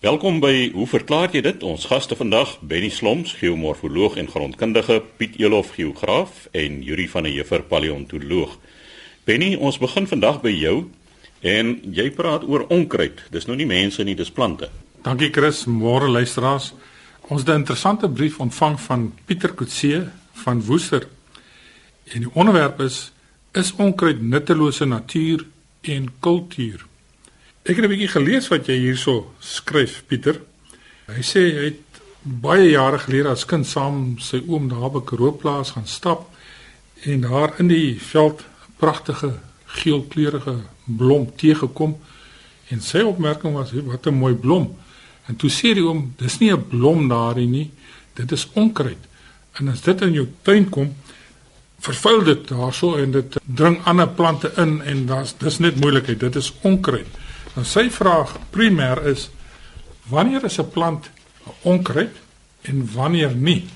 Welkom by Hoe verklaar jy dit? Ons gaste vandag, Benny Sloms, geomorfoloog en grondkundige, Piet Elof, geograaf en Yuri van der Heever, paleontoloog. Benny, ons begin vandag by jou en jy praat oor onkruid. Dis nou nie mense nie, dis plante. Dankie Chris, môre luisteraars. Ons het 'n interessante brief ontvang van Pieter Kutse van Woester. En die onderwerp is is onkruid nuttelose natuur en kultuur. Ek het 'n bietjie gelees wat jy hierso skryf, Pieter. Hy sê hy het baie jare gelede as kind saam sy oom daar by Karooplaas gaan stap en daar in die veld 'n pragtige geelkleurige blom teëgekom en sy opmerking was wat 'n mooi blom. En toe sê die oom, dis nie 'n blom daarin nie, dit is onkruid. En as dit in jou tuin kom, vervuil dit daarso en dit dring ander plante in en daar's dis net moeilikheid, dit is onkruid. Nou sy vraag primêr is wanneer is 'n plant onkruid en wanneer nie?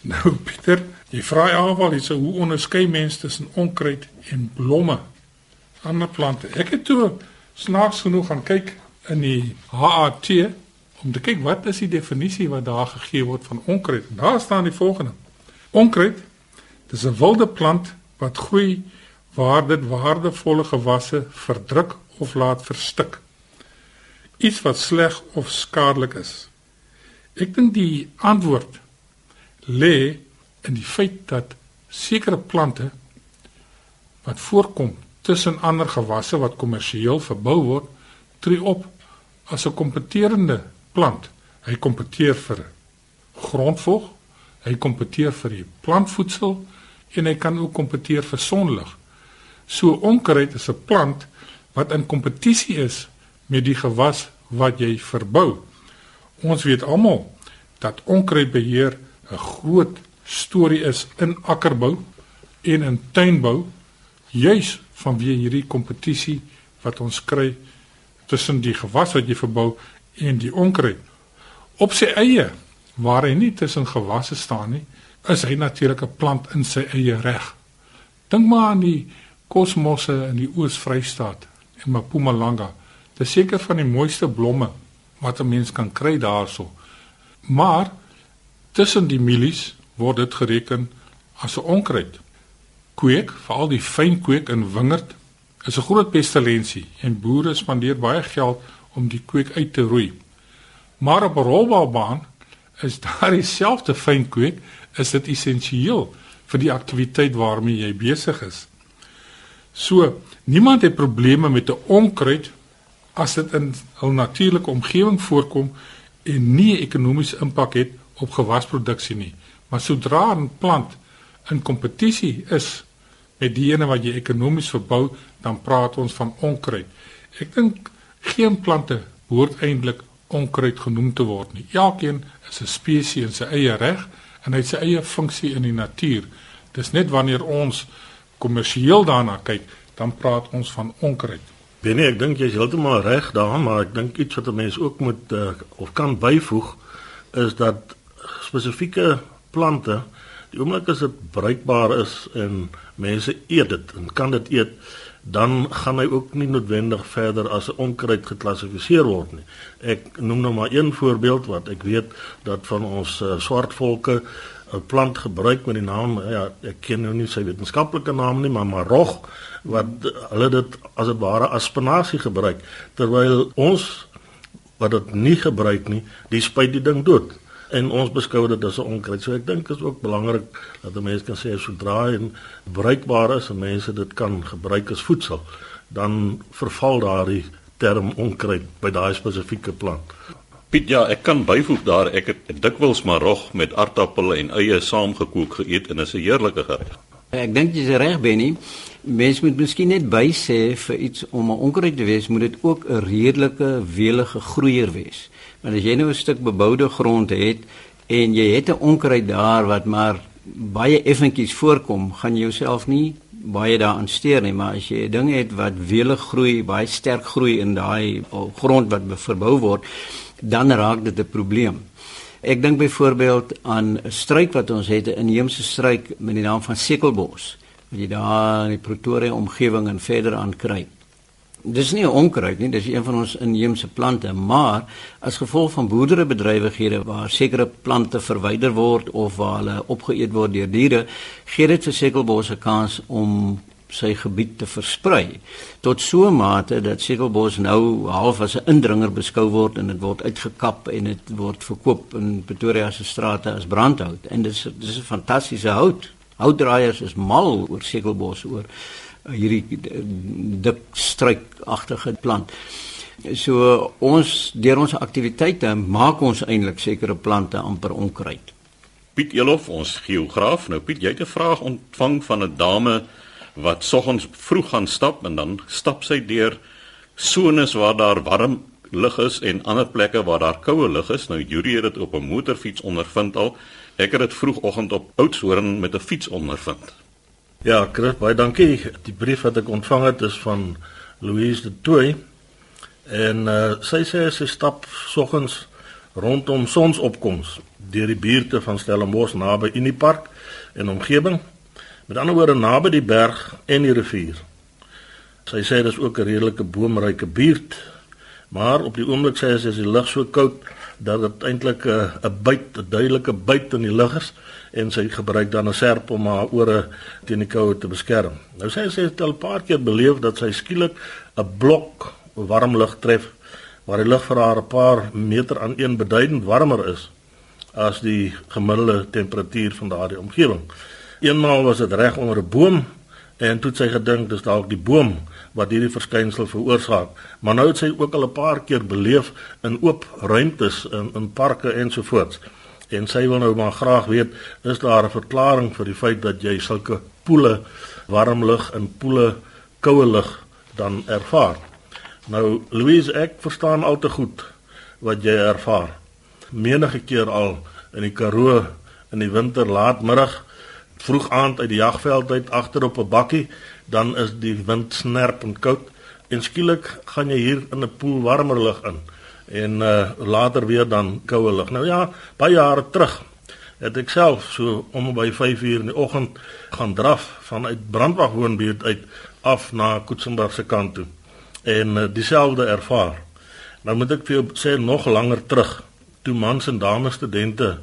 Nou Pieter, jy vra almal hierse hoe onderskei mense tussen onkruid en blomme? Ander plante. Ek het toe snaaks genoeg gaan kyk in die HAT om te kyk wat is die definisie wat daar gegee word van onkruid. Daar staan die volgende: Onkruid dis 'n wilde plant wat groei waar dit waardevolle gewasse verdruk of laat verstik. Iets wat sleg of skadelik is. Ek dink die antwoord lê in die feit dat sekere plante wat voorkom tussen ander gewasse wat kommersieel verbou word, tree op as 'n kompeterende plant. Hy kompeteer vir grondvog, hy kompeteer vir die plantvoedsel en hy kan ook kompeteer vir sonlig. So onkruid is 'n plant wat in kompetisie is met die gewas wat jy verbou. Ons weet almal dat onkruidbeheer 'n groot storie is in akkerbou en in tuinbou juis vanweë hierdie kompetisie wat ons kry tussen die gewas wat jy verbou en die onkruid. Op sy eie waar hy nie tussen gewasse staan nie, is hy natuurlik 'n plant in sy eie reg. Dink maar aan die kosmosse in die Oos-Vrystaat en Mpumalanga. Dit is seker van die mooiste blomme wat 'n mens kan kry daarso. Maar tussen die mielies word dit gereken as 'n onkruid. Kweek, veral die fyn kweek in wingerd, is 'n groot pestilensie en boere spandeer baie geld om die kweek uit te roei. Maar op 'n rolbaan is daar dieselfde fyn kweek, is dit essensieel vir die aktiwiteit waarmee jy besig is. So, niemand het probleme met 'n onkruid as dit in 'n natuurlike omgewing voorkom en nie ekonomiese impak het op gewasproduksie nie. Maar sodra 'n plant in kompetisie is met diegene wat jy ekonomies verbou, dan praat ons van onkruid. Ek dink geen plante behoort eintlik onkruid genoem te word nie. Elkeen is 'n spesies in sy eie reg en hy het sy eie funksie in die natuur. Dis net wanneer ons kommersieel daarna kyk, dan praat ons van onkruid. Benie, ek dink jy's heeltemal reg daarin, maar ek dink iets wat 'n mens ook moet uh, of kan byvoeg is dat spesifieke plante, die oomblik as dit bruikbaar is en mense eet dit en kan dit eet, dan gaan hy ook nie noodwendig verder as 'n onkruid geklassifiseer word nie. Ek noem nou maar een voorbeeld wat ek weet dat van ons uh, swart volke 'n plant gebruik met die naam ja ek ken nou nie sy wetenskaplike naam nie maar marog wat hulle dit as 'n ware as spinasie gebruik terwyl ons wat dit nie gebruik nie die spuit die ding dood. En ons beskou dit as 'n onkruid. So ek dink is ook belangrik dat 'n mens kan sê sodra dit bruikbaar is en mense dit kan gebruik as voedsel dan verval daardie term onkruid by daai spesifieke plant Piet, ja, ek kan byvoeg daar ek het dikwels marog met aardappel en eie saamgekook geëet en dit is 'n heerlike gereg. Ek dink jy's reg, Benny. Mens moet miskien net bysê vir iets om 'n onkruid te wees, moet dit ook 'n redelike welige groeier wees. Want as jy nou 'n stuk beboude grond het en jy het 'n onkruid daar wat maar baie effentjies voorkom, gaan jy jouself nie baie daaraan steur nie, maar as jy 'n ding het wat welig groei, baie sterk groei in daai grond wat verbou word, dan raak dit 'n probleem. Ek dink byvoorbeeld aan 'n struik wat ons het, 'n inheemse struik met die naam van sekelbos wat jy daar in die Pretoria omgewing en verder aan kry. Dis nie 'n onkruid nie, dis een van ons inheemse plante, maar as gevolg van boerderybedrywighede waar sekere plante verwyder word of waar hulle opgeëet word deur diere, gee dit vir sekelbos 'n kans om sy gebied te versprei tot so 'n mate dat sekelbos nou half as 'n indringer beskou word en dit word uitgekap en dit word verkoop in Pretoria se strate as brandhout en dis dis 'n fantastiese hout. Houtdraaiers is mal oor sekelbos oor hierdie dik struikagtige plant. So ons deur ons aktiwiteite maak ons eintlik sekere plante amper onkruid. Piet Elof, ons geograaf. Nou Piet, jy het 'n vraag ontvang van 'n dame wat soggens vroeg gaan stap en dan stap sy deur sones waar daar warm lug is en ander plekke waar daar koue lug is. Nou Juri het dit op 'n motorfiets ondervind al. Ek het dit vroegoggend op Oudtshoorn met 'n fiets ondervind. Ja, Chris, baie dankie. Die brief wat ek ontvang het is van Louise de Toey. En uh, sy sê sy stap soggens rondom sonsopkoms deur die buurte van Stellenbosch naby Unipark en omgewing. Met ander woorde naby die berg en die rivier. Sy sê dis ook 'n redelike boomryke buurt, maar op die oomblik sê sy as die lug so koud dat dit eintlik 'n 'n byt, 'n duidelike byt in die lug is en sy gebruik dan 'n serp om haar ore teen die koue te beskerm. Nou sê sy het al 'n paar keer beleef dat sy skielik 'n blok warm lug tref waar die lug vir haar 'n paar meter aan een beduidend warmer is as die gemiddelde temperatuur van daardie omgewing. Eenmaal was dit reg onder 'n boom en toe het sy gedink dis dalk die boom wat hierdie verskynsel veroorsaak. Maar nou het sy ook al 'n paar keer beleef in oop ruimtes in in parke ensovoorts. En sy wil nou maar graag weet, is daar 'n verklaring vir die feit dat jy sulke poele warm lug en poele koue lug dan ervaar? Nou Louise, ek verstaan al te goed wat jy ervaar. Menige keer al in die Karoo in die winter laatmiddag vroeg aand uit die jagveld uit agter op 'n bakkie dan is die wind snerp en koud en skielik gaan jy hier in 'n poel warmer lug in en uh, later weer dan koue lug. Nou ja, baie jare terug het ek self so om by 5 uur in die oggend gaan draf vanuit Brandwag woonbuurt uit af na Koetsenberg se kant toe en uh, dieselfde ervaar. Nou moet ek vir jou sê nog langer terug toe mans en dames studente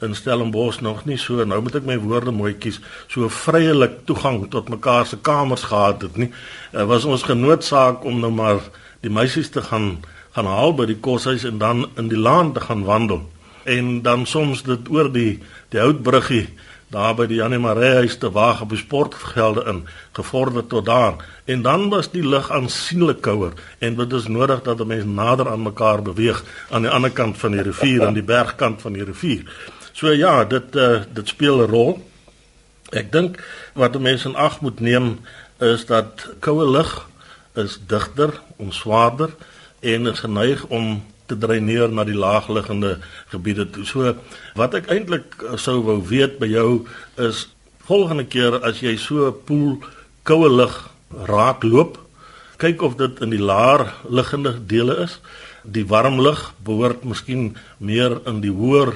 in Stellenbosch nog nie. So nou moet ek my woorde mooi kies. So vryelik toegang tot mekaar se kamers gehad het nie uh, was ons genoodsaak om nou maar die meisies te gaan gaan haal by die koshuis en dan in die laan te gaan wandel. En dan soms dit oor die die houtbruggie daar by die Janie Maree huis te waag op die sportgelde in gevorder tot daar. En dan was die lug aansienlik kouer en dit is nodig dat 'n mens nader aan mekaar beweeg aan die ander kant van die rivier aan die bergkant van die rivier So ja, dit uh, dit speel 'n rol. Ek dink wat mense in ag moet neem is dat koue lug is digter, onswaarder en is geneig om te dreineer na die laagliggende gebiede toe. So wat ek eintlik sou wou weet by jou is volgende keer as jy so 'n poel koue lug raak loop, kyk of dit in die laer liggende dele is. Die warm lug behoort miskien meer in die hoër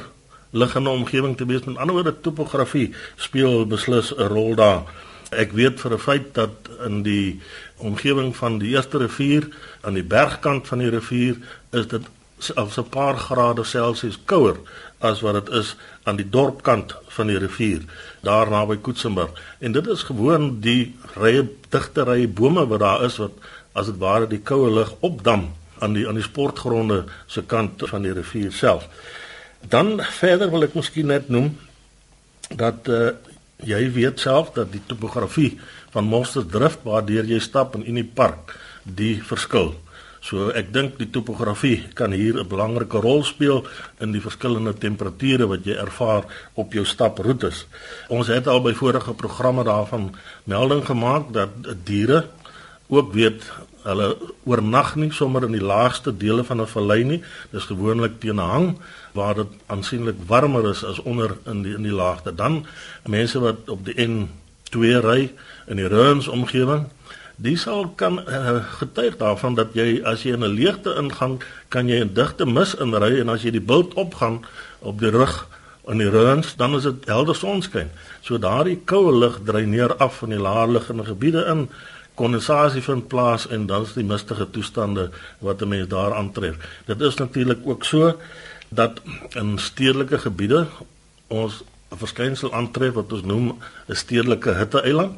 liggende omgewing te wees. Met ander woorde, topografie speel beslis 'n rol daar. Ek weet vir 'n feit dat in die omgewing van die eerste rivier aan die bergkant van die rivier is dit selfs 'n paar grade Celsius kouer as wat dit is aan die dorpkant van die rivier daar naby Koetsenburg. En dit is gewoon die rye digte rye bome wat daar is wat as dit ware die koue lug opdam aan die aan die sportgronde se kant van die rivier self. Dan verder wil ek miskien net noem dat uh, jy weet self dat die topografie van Monsterdrift waardeur jy stap in Unie Park die verskil. So ek dink die topografie kan hier 'n belangrike rol speel in die verskillende temperature wat jy ervaar op jou staproetes. Ons het al by vorige programme daarvan melding gemaak dat diere ook weet hulle oornag nie sommer in die laagste dele van 'n vallei nie. Dis gewoonlik teen 'n hang waar dit aansienlik warmer is as onder in die in die laagte. Dan mense wat op die N2 ry in die Ruins omgewing, die sal kan uh, getuig daarvan dat jy as jy in 'n leegte ingaan, kan jy 'n digte mis inry en as jy die bult opgaan op die rug in die Ruins, dan is dit helder sonskyn. So daardie koue lug dreineer af van die laer liggende gebiede in kondensasie vind plaas en dan is die mistige toestande wat 'n mens daar aantref. Dit is natuurlik ook so dat in stedelike gebiede ons 'n verskynsel aantref wat ons noem 'n stedelike hitte-eiland.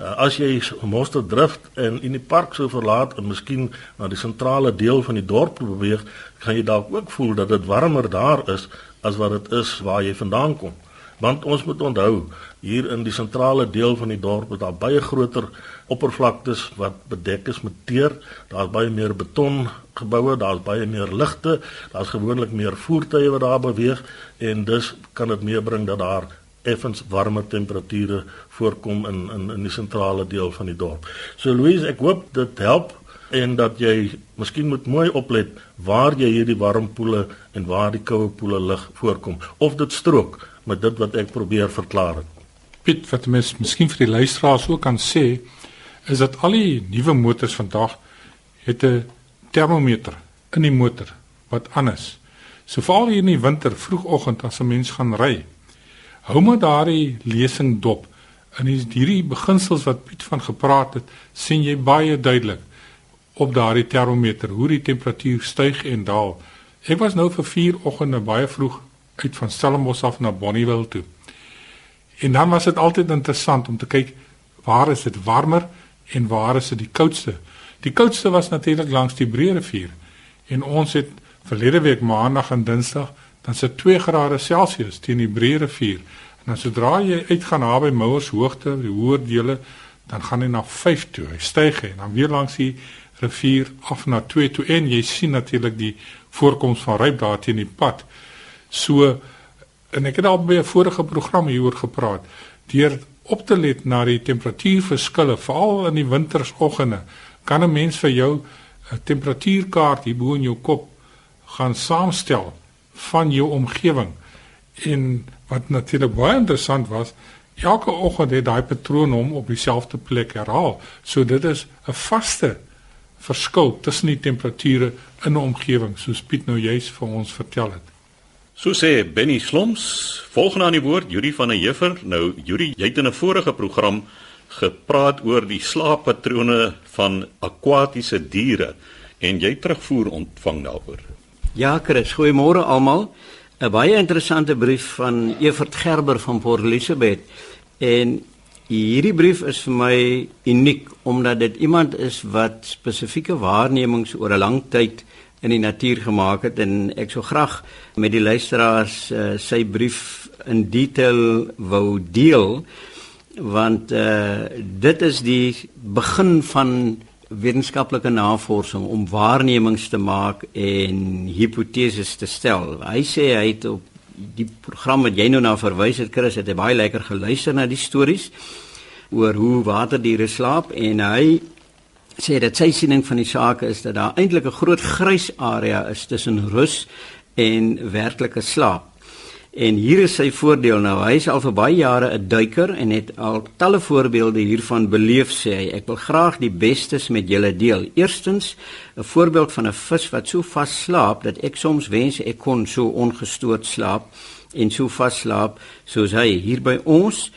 Uh, as jy moster drift en in die park so verlaat en miskien na die sentrale deel van die dorp beweeg, gaan jy dalk ook voel dat dit warmer daar is as wat dit is waar jy vandaan kom. Want ons moet onthou, hier in die sentrale deel van die dorp is daar baie groter oppervlaktes wat bedek is met teer. Daar's baie meer beton geboue, daar's baie meer ligte, daar's gewoonlik meer voertuie wat daar beweeg en dus kan dit meebring dat daar effens warmer temperature voorkom in in in die sentrale deel van die dorp. So Louise, ek hoop dit help en dat jy miskien moet mooi oplet waar jy hierdie warm poele en waar die koue poele lig voorkom of dit strook met dit wat ek probeer verklaar het. Piet, wat mens miskien vir die luisteraars ook kan sê is dat al die nuwe motors vandag het 'n termometer in die motor wat anders. So veral hier in die winter vroegoggend as 'n mens gaan ry, hou maar daardie lesing dop. En hierdie beginsels wat Piet van gepraat het, sien jy baie duidelik op daardie termometer hoe die temperatuur styg en daal. Ek was nou vir 4 oggende baie vroeg uit van Stellenbosch af na Bonnieville toe. En dan was dit altyd interessant om te kyk waar is dit warmer en waar is dit die koudste. Die koudste was natuurlik langs die Breë rivier. En ons het verlede week maandag en dinsdag dan se 2 grade Celsius teen die Breë rivier. En dan sodra jy uitgaan naby Mouers hoogte, die hoër dele, dan gaan hy na 5 toe. Hy styg en dan weer langs die rivier af na 2 toe en jy sien natuurlik die voorkoms van ryp daar teen die pad. So en ek het al by 'n vorige program hieroor gepraat. Deur op te let na die temperatuurverskille veral in die wintersoggende, kan 'n mens vir jou 'n temperatuurkaart hier bo in jou kop gaan saamstel van jou omgewing. En wat natuurlik baie interessant was, elke oggend het daai patroon hom op dieselfde plek herhaal. So dit is 'n vaste verskil tussen die temperature in 'n omgewing soos Piet nou juis vir ons vertel het. So sê Benny Sloms, volgende aan die woord Yuri van der Heever. Nou Yuri, jy het in 'n vorige program gepraat oor die slaappatrone van akwatiese diere en jy terugvoer ontvang daaroor. Ja, Chris, goeiemôre almal. 'n Baie interessante brief van Evert Gerber van Port Elizabeth en Hierdie brief is vir my uniek omdat dit iemand is wat spesifieke waarnemings oor 'n lang tyd in die natuur gemaak het en ek sou graag met die luisteraars uh, sy brief in detail wou deel want uh, dit is die begin van wetenskaplike navorsing om waarnemings te maak en hipoteses te stel. Hy sê hy het op die program wat jy nou na verwys het Chris het hy baie lekker geluister na die stories oor hoe waterdiere slaap en hy sê dat sy siening van die saak is dat daar eintlik 'n groot grys area is tussen rus en werklike slaap. En hier is sy voordeel nou. Hy is al vir baie jare 'n duiker en het al talle voorbeelde hiervan beleef sê hy. Ek wil graag die bestes met julle deel. Eerstens, 'n voorbeeld van 'n vis wat so vas slaap dat ek soms wens ek kon so ongestoord slaap en so vas slaap soos hy hier by ons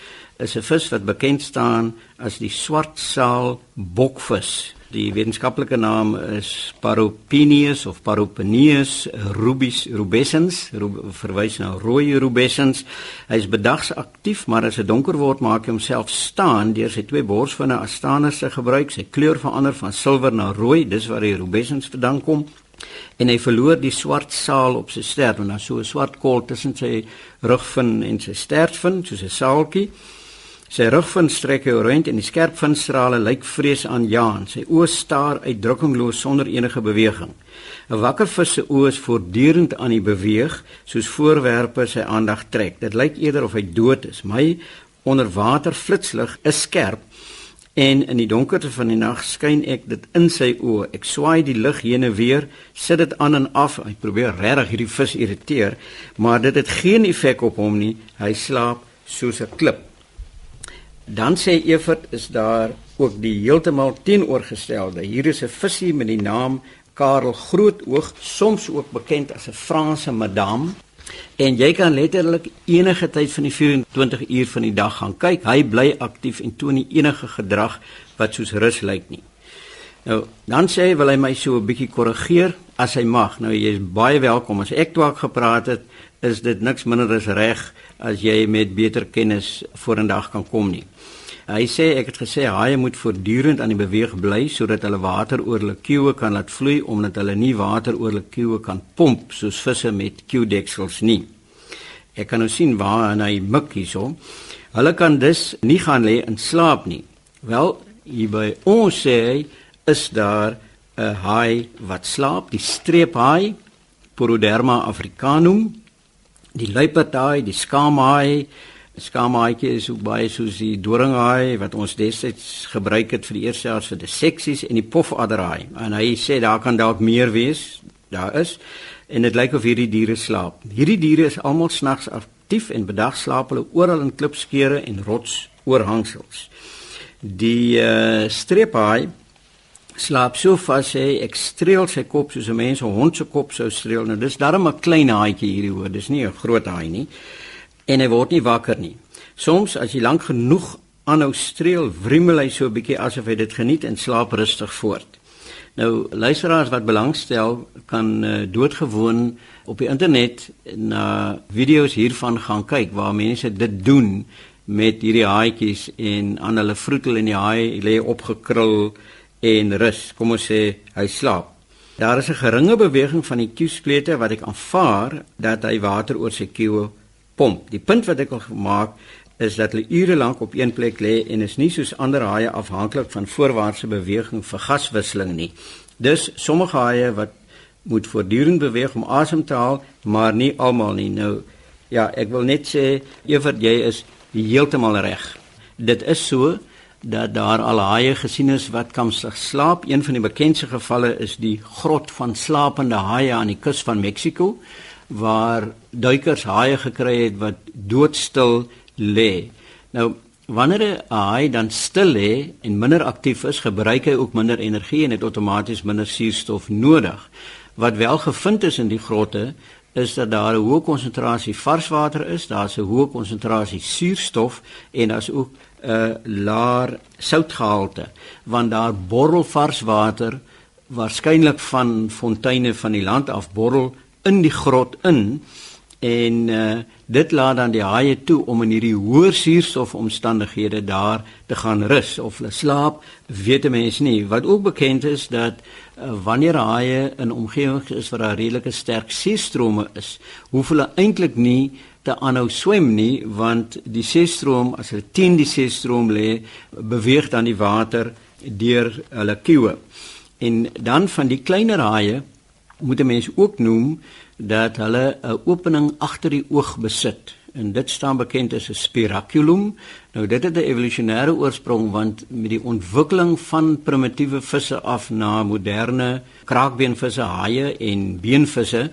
is 'n vis wat bekend staan as die swartsaal bokvis. Die wetenskaplike naam is Paropinius of Paropinius rubis rubescens, rub, verwys na rooi rubescens. Hy is bedags aktief, maar as dit donker word, maak hy homself staan deur sy twee borsvinne as staaners te gebruik. Sy kleur verander van silwer na rooi, dis waar die rubescens vandaan kom. En hy verloor die swart saal op sy stert, en dan so 'n swart kol tussen sy rugvin en sy stertvin, soos 'n saaltjie. Sy rugvin strek rond en die skerp vinstrale lyk vrees aan Jaan. Sy oë staar uitdrukkingloos sonder enige beweging. 'n Wakker vis se oë is voortdurend aan die beweeg, soos voorwerpe sy aandag trek. Dit lyk eerder of hy dood is. My onderwater flitslig is skerp en in die donkerte van die nag skyn ek dit in sy oë. Ek swaai die lig heen en weer, sit dit aan en af. Hy probeer regtig hierdie vis irriteer, maar dit het geen effek op hom nie. Hy slaap soos 'n klip. Dan sê Evert is daar ook die heeltemal teenoorgestelde. Hier is 'n visie met die naam Karel Grootoog, soms ook bekend as 'n Franse madame. En jy kan letterlik enige tyd van die 24 uur van die dag gaan kyk. Hy bly aktief en toon nie enige gedrag wat soos rus lyk nie. Nou, dan sê hy wil hy my so 'n bietjie korrigeer as hy mag. Nou jy is baie welkom as ek twak gepraat het, is dit niks minder as reg as jy met beter kennis vorendag kan kom nie. Hy sê ek het gesê haie moet voortdurend aan die beweeg bly sodat hulle water oor hulle kuwe kan laat vloei omdat hulle nie water oor hulle kuwe kan pomp soos visse met kuwdeksels nie. Ek kan nou sien waar hy mik hierso. Hulle kan dus nie gaan lê en slaap nie. Wel, hier by ons sê hy is daar 'n haai wat slaap, die streephaai Poroderma africanum, die luiperdhaai, die skaamhaai Skamaatjie is ook baie soos die doringhaai wat ons destyds gebruik het vir die eerste jaar vir die seksies en die pofadderhaai. En hy sê daar kan dalk meer wees. Daar is en dit lyk of hierdie diere slaap. Hierdie diere is almal snags aktief en bedag slaap hulle oral in klipskeure en rotsoorhangsels. Die uh, streephaai slaap so vas hy ek streel sy kop soos 'n mens 'n hond se kop sou streel. Nou dis darem 'n klein haaietjie hierdie hoor. Dis nie 'n groot haai nie en hy word nie wakker nie. Soms as jy lank genoeg aanhou streel, wrimmel hy so 'n bietjie asof hy dit geniet en slaap rustig voort. Nou luisteraars wat belangstel kan uh, doodgewoon op die internet na video's hiervan gaan kyk waar mense dit doen met hierdie haaitjies en aan hulle vroetel en die haai lê opgekrul en rus. Kom ons sê hy slaap. Daar is 'n geringe beweging van die kiesplete wat ek aanvaar dat hy water oor sy kieu pomp. Die punt wat ek wil maak is dat hulle ure lank op een plek lê en is nie soos ander haie afhanklik van voorwaartse beweging vir gaswisseling nie. Dus sommige haie wat moet voortdurend beweeg om asem te haal, maar nie almal nie. Nou ja, ek wil net sê Evert jy is heeltemal reg. Dit is so dat daar al haie gesien is wat kamsig slaap. Een van die bekendste gevalle is die grot van slapende haie aan die kus van Mexiko waar duikers haie gekry het wat doodstil lê. Nou wanneer 'n haai dan stil lê en minder aktief is, gebruik hy ook minder energie en het outomaties minder suurstof nodig. Wat wel gevind is in die grotte is dat daar 'n hoë konsentrasie varswater is, daar's 'n hoë konsentrasie suurstof en daar's ook 'n laer soutgehalte want daar borrel varswater waarskynlik van fonteine van die land af borrel in die grot in en uh, dit laat dan die haie toe om in hierdie hoë suurstofomstandighede daar te gaan rus of hulle slaap weet mense nie. Wat ook bekend is dat uh, wanneer haie in omgewings is waar daar redelike sterk seestrome is hoef hulle eintlik nie te aanhou swem nie want die seestroom as hulle teen die seestroom lê beweeg dan die water deur hulle kieuwe en dan van die kleiner haie moet 'n mens ook noem dat hulle 'n opening agter die oog besit en dit staan bekend as 'n spiraculum. Nou dit het 'n evolusionêre oorsprong want met die ontwikkeling van primitiewe visse af na moderne kraakbeenvisse, haie en beenvisse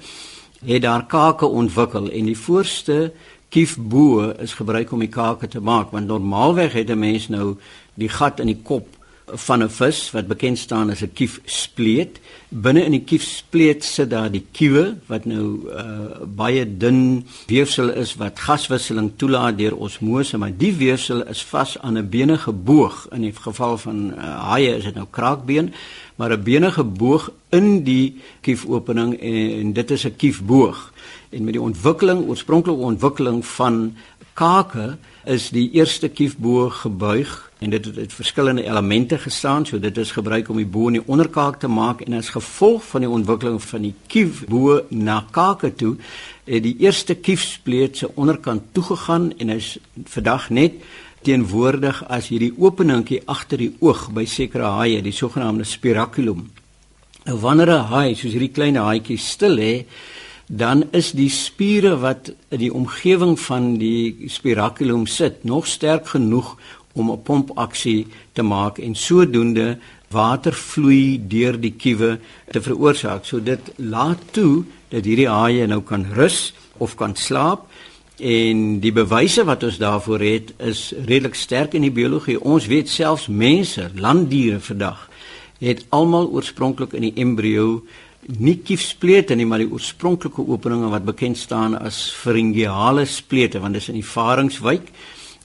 het daar kake ontwikkel en die voorste kiefbo is gebruik om die kake te maak want normaalweg het 'n mens nou die gat in die kop van 'n vis wat bekend staan as 'n kiefspleet. Binne in die kiefspleet sit daar die kiewe wat nou uh, baie dun weefsel is wat gaswisseling toelaat deur osmose, maar die weefsel is vas aan 'n benige boog. In die geval van uh, haie is dit nou kraakbeen, maar 'n benige boog in die kiefopening en, en dit is 'n kiefboog. En met die ontwikkeling, oorspronklike ontwikkeling van kake is die eerste kiefboog gebuig en dit het uit verskillende elemente gestaan so dit is gebruik om die bo en die onderkaak te maak en as gevolg van die ontwikkeling van die kief bo na kake toe het die eerste kiefspleet se onderkant toegegaan en is vandag net teenwoordig as hierdie openingkie agter die oog by sekere haie die sogenaamde spiraculum. Nou wanneer 'n haai soos hierdie klein haaitjie stil lê dan is die spiere wat in die omgewing van die spiraculum sit nog sterk genoeg om 'n pompaksie te maak en sodoende water vloei deur die kiewe te veroorsaak. So dit laat toe dat hierdie haie nou kan rus of kan slaap en die bewyse wat ons daarvoor het is redelik sterk in die biologie. Ons weet selfs mense, landdiere vandag het almal oorspronklik in die embrio nie kiefsplete nie, maar die oorspronklike openinge wat bekend staan as pharyngeale splete want dit is in die faringswyk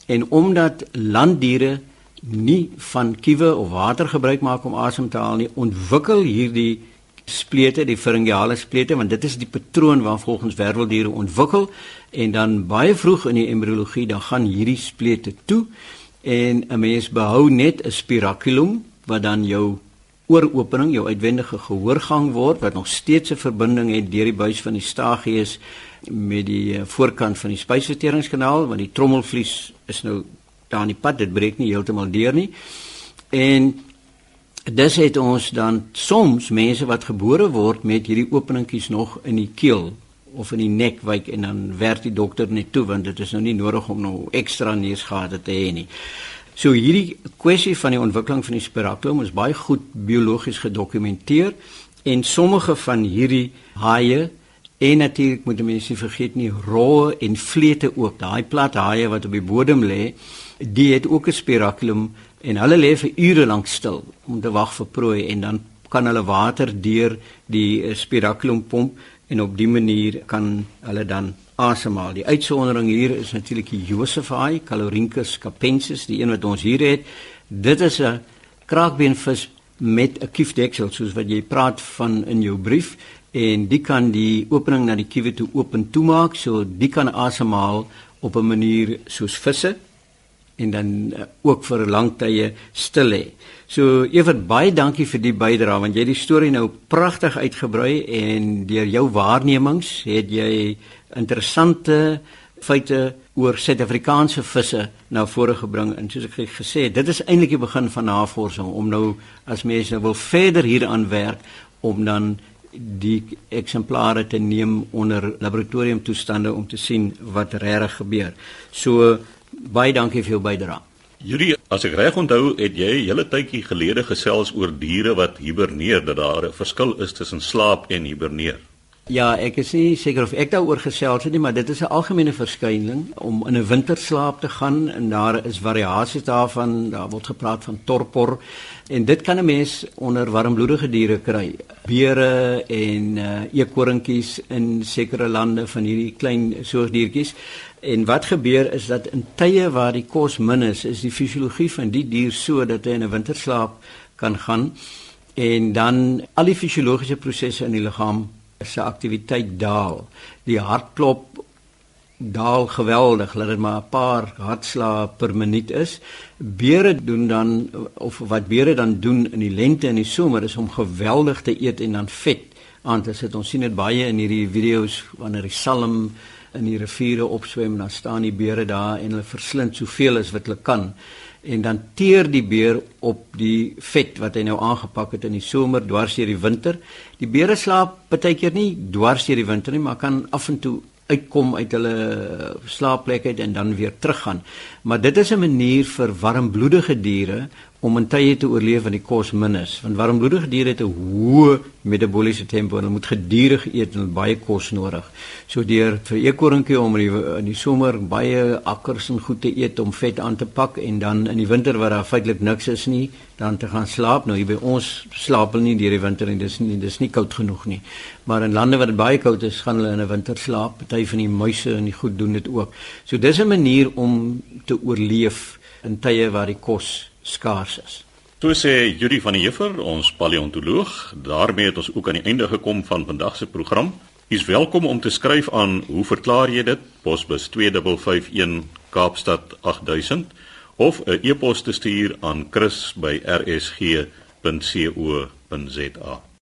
en omdat landdiere nie van kiewe of water gebruik maak om asem te haal nie, ontwikkel hierdie splete, die pharyngeale splete, want dit is die patroon waar volgens werveldiere ontwikkel. En dan baie vroeg in die embriologie dan gaan hierdie splete toe. En 'n mens behou net 'n spiraculum wat dan jou ooropening, jou uitwendige gehoorgang word wat nog steeds 'n verbinding het deur die buis van die stagies met die eh, voorkant van die spysverteringskanaal want die trommelvlies is nou daar in die pad, dit breek nie heeltemal deur nie. En dis het ons dan soms mense wat gebore word met hierdie openingkies nog in die keel of in die nek wyk en dan werk die dokter net toe want dit is nou nie nodig om nou ekstra neusgate te hê nie. So hierdie kwessie van die ontwikkeling van die spiraculum is baie goed biologies gedokumenteer en sommige van hierdie haie en natuurlik moet mense nie vergeet nie roe en vlete ook. Daai plat haie wat op die bodem lê die het ook 'n spiraculum en hulle lê vir ure lank stil om te wag vir prooi en dan kan hulle water deur die spiraculum pomp en op die manier kan hulle dan asemhaal. Die uitsondering hier is natuurlik die Josephai, Calorhynchus capensis, die een wat ons hier het. Dit is 'n kraakbeenvis met 'n kiefdeksel soos wat jy praat van in jou brief en die kan die opening na die kiewe toe open toemaak, so die kan asemhaal op 'n manier soos visse en dan uh, ook vir lang tye stil lê. So Evert baie dankie vir die bydrae want jy het die storie nou pragtig uitgebrei en deur jou waarnemings het jy interessante feite oor Suid-Afrikaanse visse na vore gebring en soos ek gesê het dit is eintlik die begin van navorsing om nou as mense nou wil verder hieraan werk om dan die eksemplare te neem onder laboratoriumtoestande om te sien wat regtig gebeur. So baie dankie vir jou bydrae. Julie, as ek reg onthou, het jy 'n hele tydjie gelede gesels oor diere wat hiberneer, dat daar 'n verskil is tussen slaap en hiberneer. Ja, ek is nie seker of ek daaroor gesels het nie, maar dit is 'n algemene verskyning om in 'n winterslaap te gaan en daar is variasies daarvan, daar word gepraat van torpor en dit kan 'n mens onder warmbloedige diere kry. Beere en uh, eekorntjies in sekere lande van hierdie klein soogdiertjies En wat gebeur is dat in tye waar die kos min is, is die fisiologie van die dier so dat hy in 'n winterslaap kan gaan en dan al die fisiologiese prosesse in die liggaam se aktiwiteit daal. Die hartklop daal geweldig, laat dit maar 'n paar hartslae per minuut is. Beere doen dan of wat beere dan doen in die lente en die somer is om geweldig te eet en dan vet aan te sit. Ons sien dit baie in hierdie video's wanneer die salm in die riviere opswem, dan staan die beere daar en hulle verslind soveel as wat hulle kan. En dan teer die beer op die vet wat hy nou aangepak het in die somer dwars deur die winter. Die beere slaap partykeer nie dwars deur die winter nie, maar kan af en toe uitkom uit hulle slaapplek uit en dan weer teruggaan. Maar dit is 'n manier vir warmbloedige diere om in tye te oorleef wanneer die kos min is. Want warmbloedige diere het 'n hoë metabooliese tempo en hulle moet gedurig eet en baie kos nodig. So deur vir eekorntjie om in die, in die somer baie akkers en goed te eet om vet aan te pak en dan in die winter waar daar feitelik niks is nie, dan te gaan slaap. Nou hier by ons slaap hulle nie deur die winter en dis nie dis nie koud genoeg nie. Maar in lande waar dit baie koud is, gaan hulle in 'n winter slaap. Party van die muise en die goed doen dit ook. So dis 'n manier om te oorleef in tye waar die kos skaars is. Toe sê Judy van die Juffer, ons paleontoloog, daarmee het ons ook aan die einde gekom van vandag se program. U is welkom om te skryf aan hoe verklaar jy dit? Posbus 2551 Kaapstad 8000 of 'n e-pos te stuur aan chris@rsg.co.za.